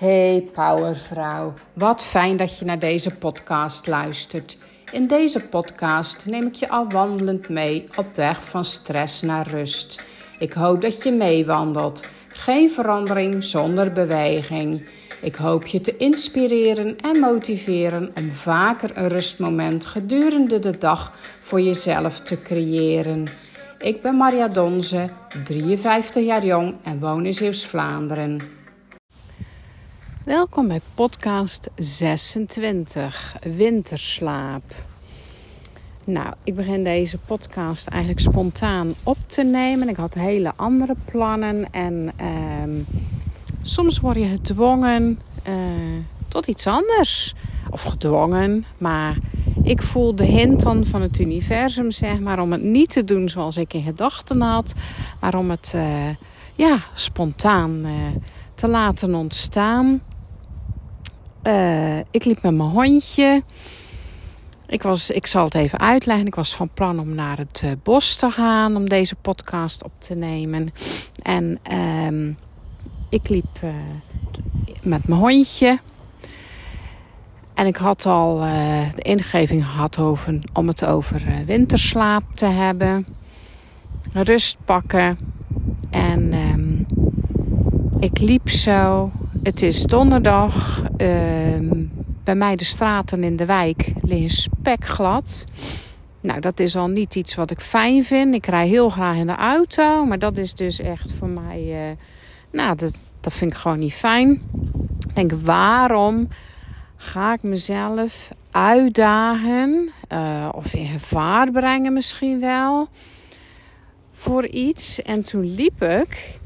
Hey Powervrouw, wat fijn dat je naar deze podcast luistert. In deze podcast neem ik je al wandelend mee op weg van stress naar rust. Ik hoop dat je meewandelt. Geen verandering zonder beweging. Ik hoop je te inspireren en motiveren om vaker een rustmoment gedurende de dag voor jezelf te creëren. Ik ben Maria Donze, 53 jaar jong en woon in Zeeuws-Vlaanderen. Welkom bij podcast 26, Winterslaap. Nou, ik begin deze podcast eigenlijk spontaan op te nemen. Ik had hele andere plannen en ehm, soms word je gedwongen uh, tot iets anders. Of gedwongen, maar ik voel de hint dan van het universum, zeg maar, om het niet te doen zoals ik in gedachten had, maar om het uh, ja, spontaan uh, te laten ontstaan. Uh, ik liep met mijn hondje. Ik, was, ik zal het even uitleggen. Ik was van plan om naar het uh, bos te gaan om deze podcast op te nemen. En uh, ik liep uh, met mijn hondje. En ik had al de ingeving gehad om het over winterslaap te hebben. Rust pakken. En ehm, ik liep zo het is donderdag. Uh, bij mij de straten in de wijk liggen spekglad. Nou, dat is al niet iets wat ik fijn vind. Ik rij heel graag in de auto. Maar dat is dus echt voor mij... Uh, nou, dat, dat vind ik gewoon niet fijn. Ik denk, waarom ga ik mezelf uitdagen? Uh, of in gevaar brengen misschien wel. Voor iets. En toen liep ik...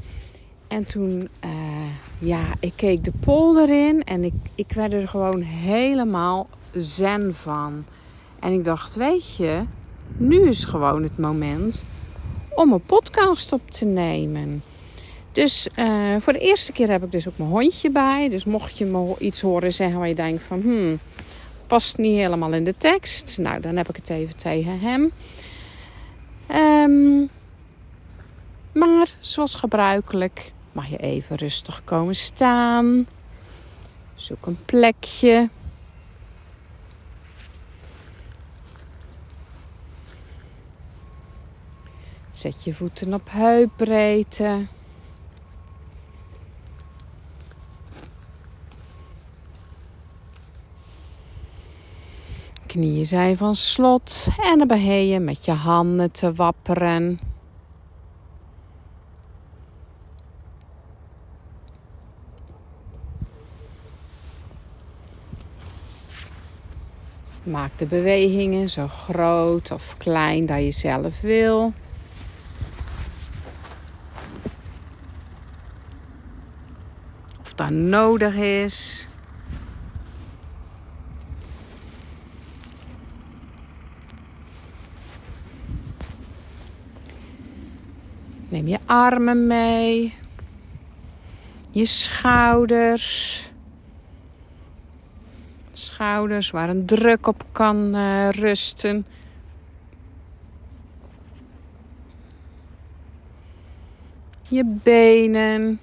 En toen, uh, ja, ik keek de polder in en ik, ik werd er gewoon helemaal zen van. En ik dacht, weet je, nu is gewoon het moment om een podcast op te nemen. Dus uh, voor de eerste keer heb ik dus ook mijn hondje bij. Dus mocht je me iets horen zeggen waar je denkt van... Hmm, past niet helemaal in de tekst. Nou, dan heb ik het even tegen hem. Um, maar zoals gebruikelijk mag je even rustig komen staan. Zoek een plekje. Zet je voeten op heupbreedte. Knieën zijn van slot en dan begin je met je handen te wapperen. Maak de bewegingen zo groot of klein dat je zelf wil. Of dat nodig is. Neem je armen mee, je schouders schouders waar een druk op kan uh, rusten. Je benen.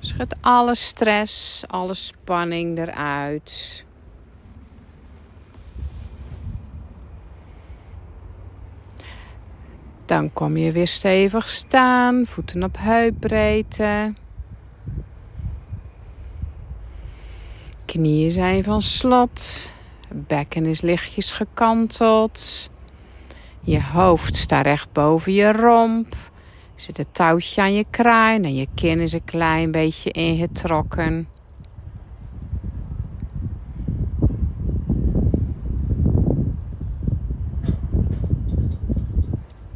Schud alle stress, alle spanning eruit. Dan kom je weer stevig staan, voeten op heupbreedte. Knieën zijn van slot. Bekken is lichtjes gekanteld. Je hoofd staat recht boven je romp. Zit een touwtje aan je kruin en je kin is een klein beetje ingetrokken.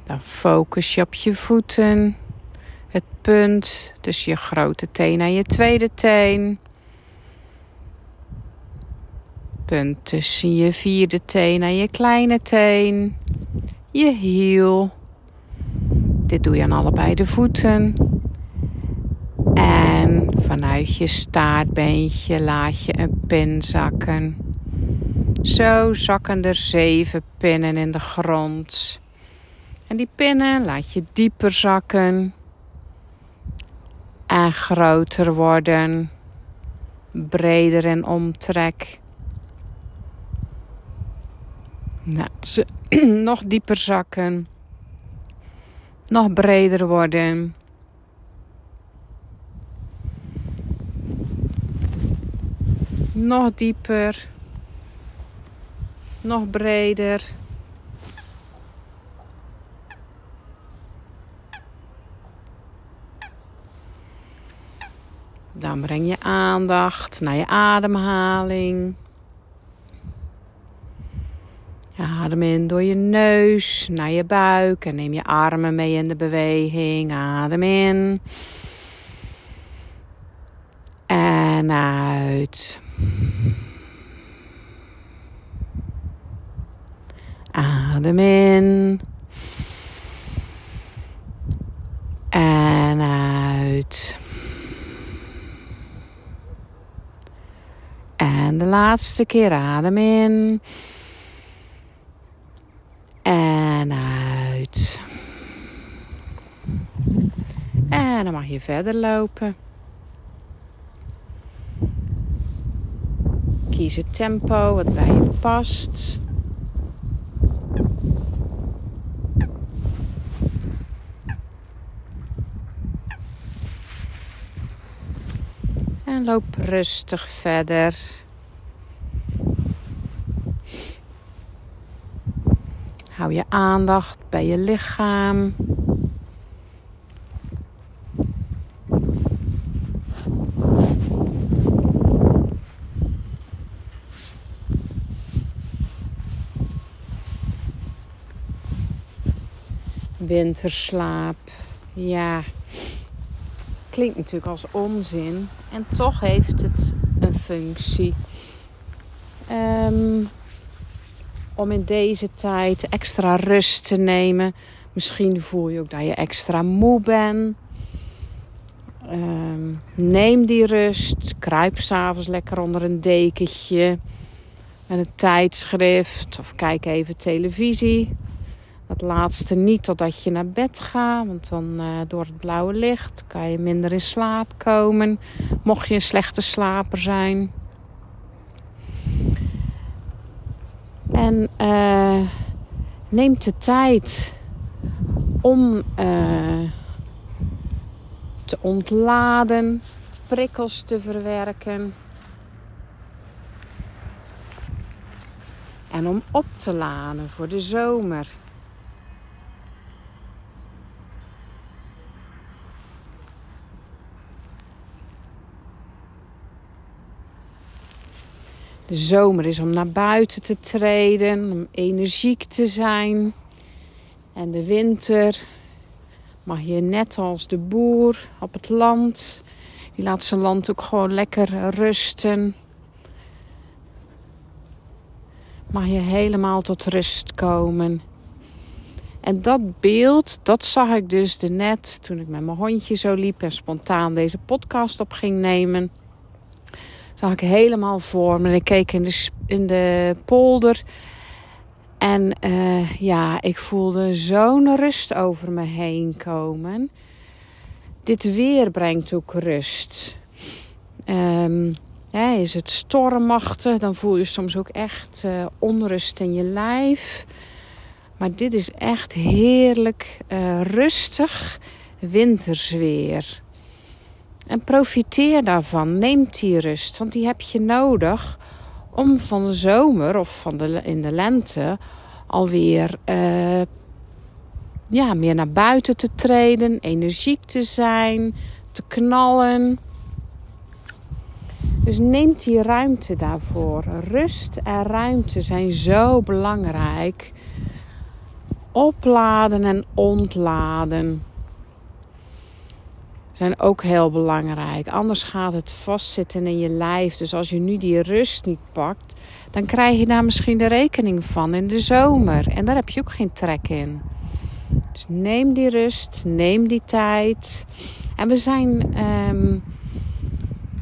Dan focus je op je voeten. Het punt tussen je grote teen en je tweede teen. Punt tussen je vierde teen en je kleine teen. Je hiel. Dit doe je aan allebei de voeten. En vanuit je staartbeentje laat je een pin zakken. Zo zakken er zeven pinnen in de grond. En die pinnen laat je dieper zakken. En groter worden. breder en omtrek. Nou, nog dieper zakken. Nog breder worden. Nog dieper. Nog breder. Dan breng je aandacht naar je ademhaling. Adem in door je neus naar je buik en neem je armen mee in de beweging. Adem in. En uit. Adem in. En uit. En de laatste keer adem in. En uit. En dan mag je verder lopen. Kies het tempo wat bij je past. En loop rustig verder. Hou je aandacht bij je lichaam. Winterslaap. Ja, klinkt natuurlijk als onzin. En toch heeft het een functie. Um, om in deze tijd extra rust te nemen. Misschien voel je ook dat je extra moe bent. Ehm, neem die rust. Kruip s'avonds lekker onder een dekentje. Met een tijdschrift. Of kijk even televisie. Het laatste niet totdat je naar bed gaat. Want dan uh, door het blauwe licht kan je minder in slaap komen. Mocht je een slechte slaper zijn. En uh, neemt de tijd om uh, te ontladen, prikkels te verwerken. En om op te laden voor de zomer. De zomer is om naar buiten te treden, om energiek te zijn. En de winter mag je net als de boer op het land. Die laat zijn land ook gewoon lekker rusten. Mag je helemaal tot rust komen. En dat beeld, dat zag ik dus net toen ik met mijn hondje zo liep en spontaan deze podcast op ging nemen zag ik helemaal voor me. En ik keek in de, in de polder. En uh, ja, ik voelde zo'n rust over me heen komen. Dit weer brengt ook rust. Um, is het stormachtig, dan voel je soms ook echt uh, onrust in je lijf. Maar dit is echt heerlijk uh, rustig wintersweer. En profiteer daarvan. Neem die rust, want die heb je nodig om van de zomer of van de, in de lente alweer uh, ja, meer naar buiten te treden, energiek te zijn, te knallen. Dus neem die ruimte daarvoor. Rust en ruimte zijn zo belangrijk. Opladen en ontladen zijn ook heel belangrijk. Anders gaat het vastzitten in je lijf. Dus als je nu die rust niet pakt, dan krijg je daar misschien de rekening van in de zomer. En daar heb je ook geen trek in. Dus neem die rust, neem die tijd. En we zijn ehm,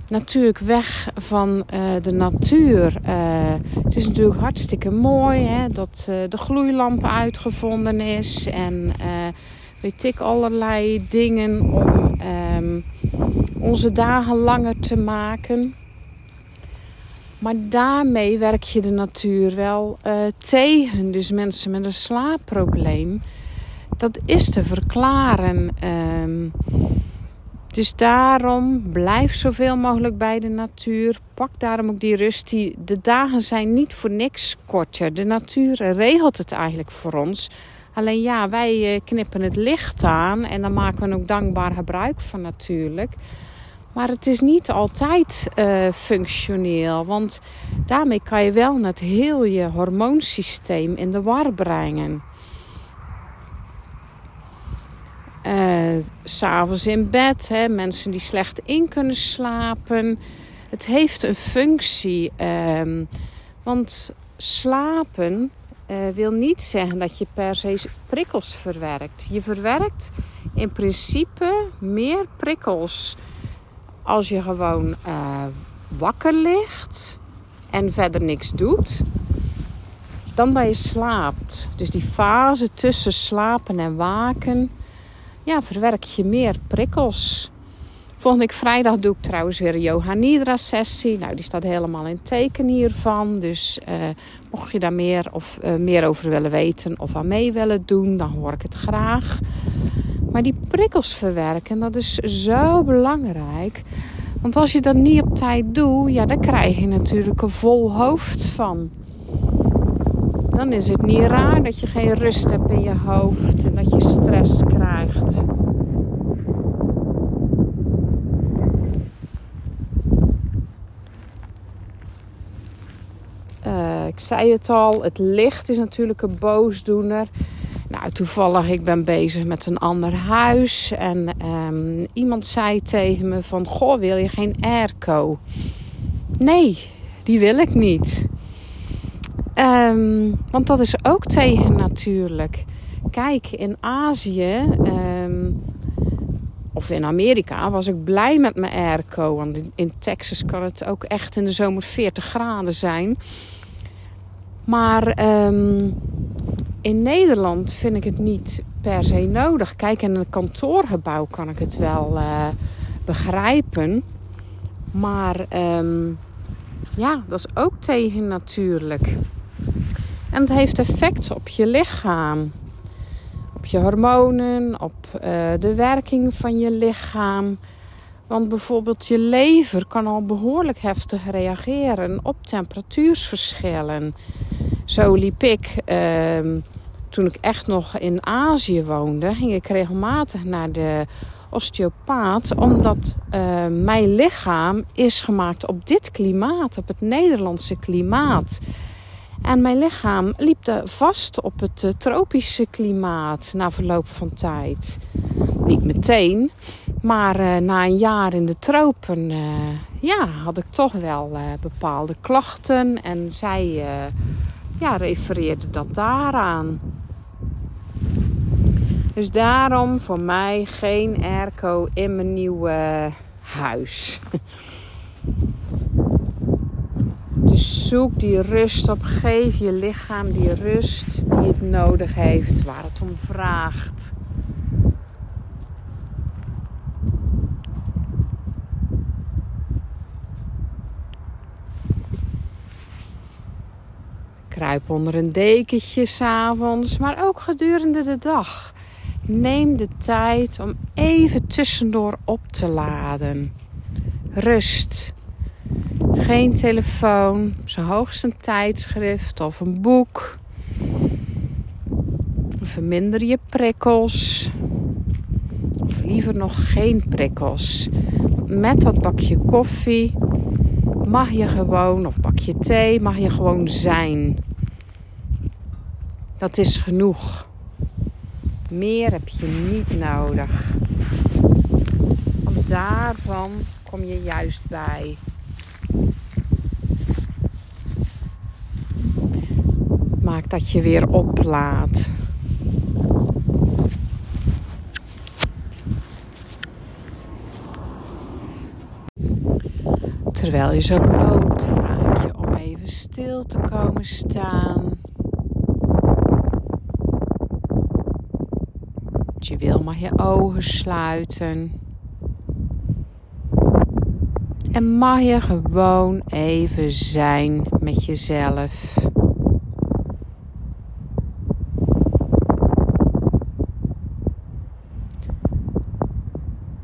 natuurlijk weg van uh, de natuur. Uh, het is natuurlijk hartstikke mooi hè, dat uh, de gloeilamp uitgevonden is. En weet ik allerlei dingen om um, onze dagen langer te maken. Maar daarmee werk je de natuur wel uh, tegen. Dus mensen met een slaapprobleem, dat is te verklaren. Um, dus daarom blijf zoveel mogelijk bij de natuur. Pak daarom ook die rust. Die, de dagen zijn niet voor niks korter. De natuur regelt het eigenlijk voor ons. Alleen ja, wij eh, knippen het licht aan en dan maken we ook dankbaar gebruik van natuurlijk. Maar het is niet altijd uh, functioneel, want daarmee kan je wel net heel je hormoonsysteem in de war brengen. Uh, S'avonds in bed, hè, mensen die slecht in kunnen slapen. Het heeft een functie, uh, want slapen uh, wil niet zeggen dat je per se prikkels verwerkt. Je verwerkt in principe meer prikkels als je gewoon uh, wakker ligt en verder niks doet, dan dat je slaapt. Dus die fase tussen slapen en waken, ja, verwerk je meer prikkels. Volgende week vrijdag doe ik trouwens weer een Yoga Nidra sessie. Nou, die staat helemaal in teken hiervan. Dus uh, mocht je daar meer, of, uh, meer over willen weten of aan mee willen doen, dan hoor ik het graag. Maar die prikkels verwerken, dat is zo belangrijk. Want als je dat niet op tijd doet, ja, dan krijg je natuurlijk een vol hoofd van. Dan is het niet raar dat je geen rust hebt in je hoofd en dat je stress krijgt. Uh, ik zei het al, het licht is natuurlijk een boosdoener. Nou, toevallig, ik ben bezig met een ander huis. En um, iemand zei tegen me van... Goh, wil je geen airco? Nee, die wil ik niet. Um, want dat is ook tegen natuurlijk. Kijk, in Azië... Um, of in Amerika was ik blij met mijn airco. Want in Texas kan het ook echt in de zomer 40 graden zijn. Maar um, in Nederland vind ik het niet per se nodig. Kijk, in een kantoorgebouw kan ik het wel uh, begrijpen. Maar um, ja, dat is ook tegen natuurlijk. En het heeft effect op je lichaam. Op je hormonen, op uh, de werking van je lichaam. Want bijvoorbeeld je lever kan al behoorlijk heftig reageren op temperatuursverschillen. Zo liep ik, uh, toen ik echt nog in Azië woonde, ging ik regelmatig naar de osteopaat. Omdat uh, mijn lichaam is gemaakt op dit klimaat, op het Nederlandse klimaat. En mijn lichaam liep vast op het uh, tropische klimaat na verloop van tijd. Niet meteen, maar uh, na een jaar in de tropen uh, ja, had ik toch wel bepaalde klachten. En zij ja, refereerde dat daaraan. Dus daarom voor mij geen airco in mijn nieuwe huis. Dus zoek die rust op. Geef je lichaam die rust die het nodig heeft, waar het om vraagt. Kruip onder een dekentje s'avonds, maar ook gedurende de dag. Neem de tijd om even tussendoor op te laden. Rust. Geen telefoon, zo hoogst een tijdschrift of een boek. Verminder je prikkels. Of liever nog geen prikkels. Met dat bakje koffie mag je gewoon, of bakje thee, mag je gewoon zijn. Dat is genoeg. Meer heb je niet nodig. Want daarvan kom je juist bij. Maak dat je weer oplaat. Terwijl je zo loopt, vraag je om even stil te komen staan. Als je wil mag je ogen sluiten. En mag je gewoon even zijn met jezelf.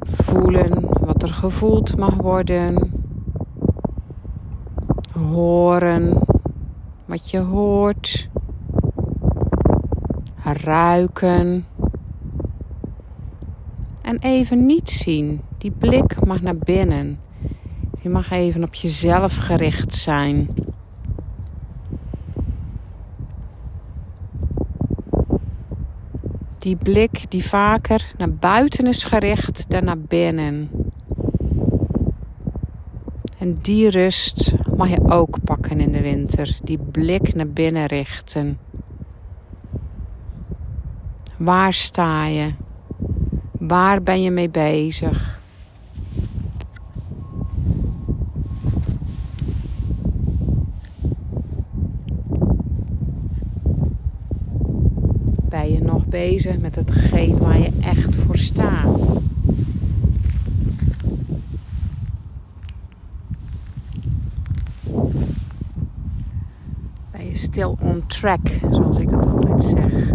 Voelen wat er gevoeld mag worden. Horen wat je hoort. Ruiken. En even niet zien. Die blik mag naar binnen. Je mag even op jezelf gericht zijn. Die blik die vaker naar buiten is gericht dan naar binnen. En die rust mag je ook pakken in de winter. Die blik naar binnen richten. Waar sta je? Waar ben je mee bezig? Ben je nog bezig met hetgeen waar je echt voor staat? Ben je still on track, zoals ik dat altijd zeg?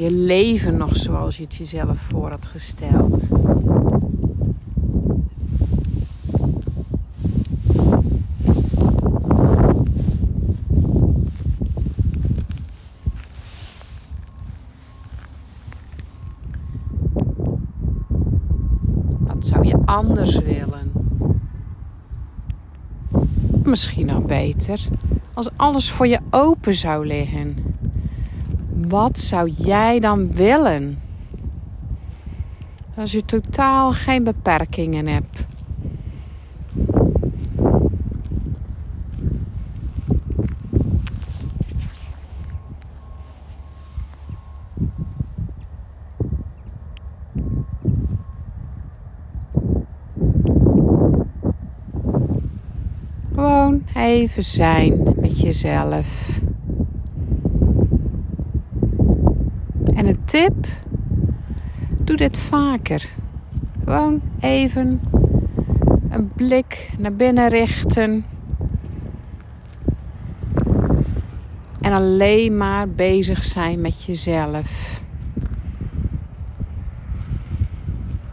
Je leven nog zoals je het jezelf voor had gesteld? Wat zou je anders willen? Misschien nog beter als alles voor je open zou liggen. Wat zou jij dan willen? Als je totaal geen beperkingen hebt. Even zijn met jezelf. Een tip: doe dit vaker. Gewoon even een blik naar binnen richten. En alleen maar bezig zijn met jezelf.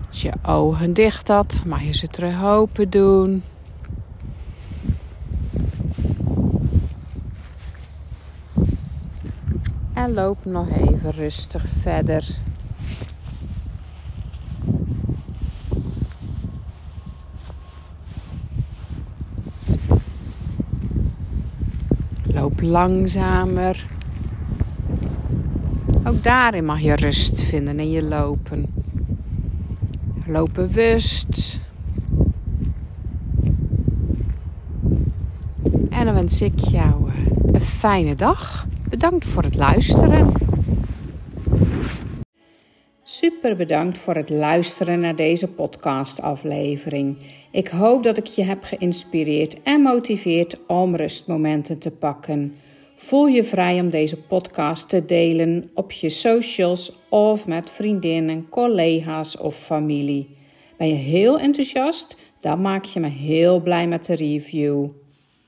Als je ogen dicht had, mag je ze terug open doen. En loop nog even rustig verder. Loop langzamer. Ook daarin mag je rust vinden in je lopen. Loop bewust. En dan wens ik jou eh, een fijne dag. Bedankt voor het luisteren. Super bedankt voor het luisteren naar deze podcastaflevering. Ik hoop dat ik je heb geïnspireerd en motiveerd om rustmomenten te pakken. Voel je vrij om deze podcast te delen op je socials of met vriendinnen, collega's of familie. Ben je heel enthousiast? Dan maak je me heel blij met de review.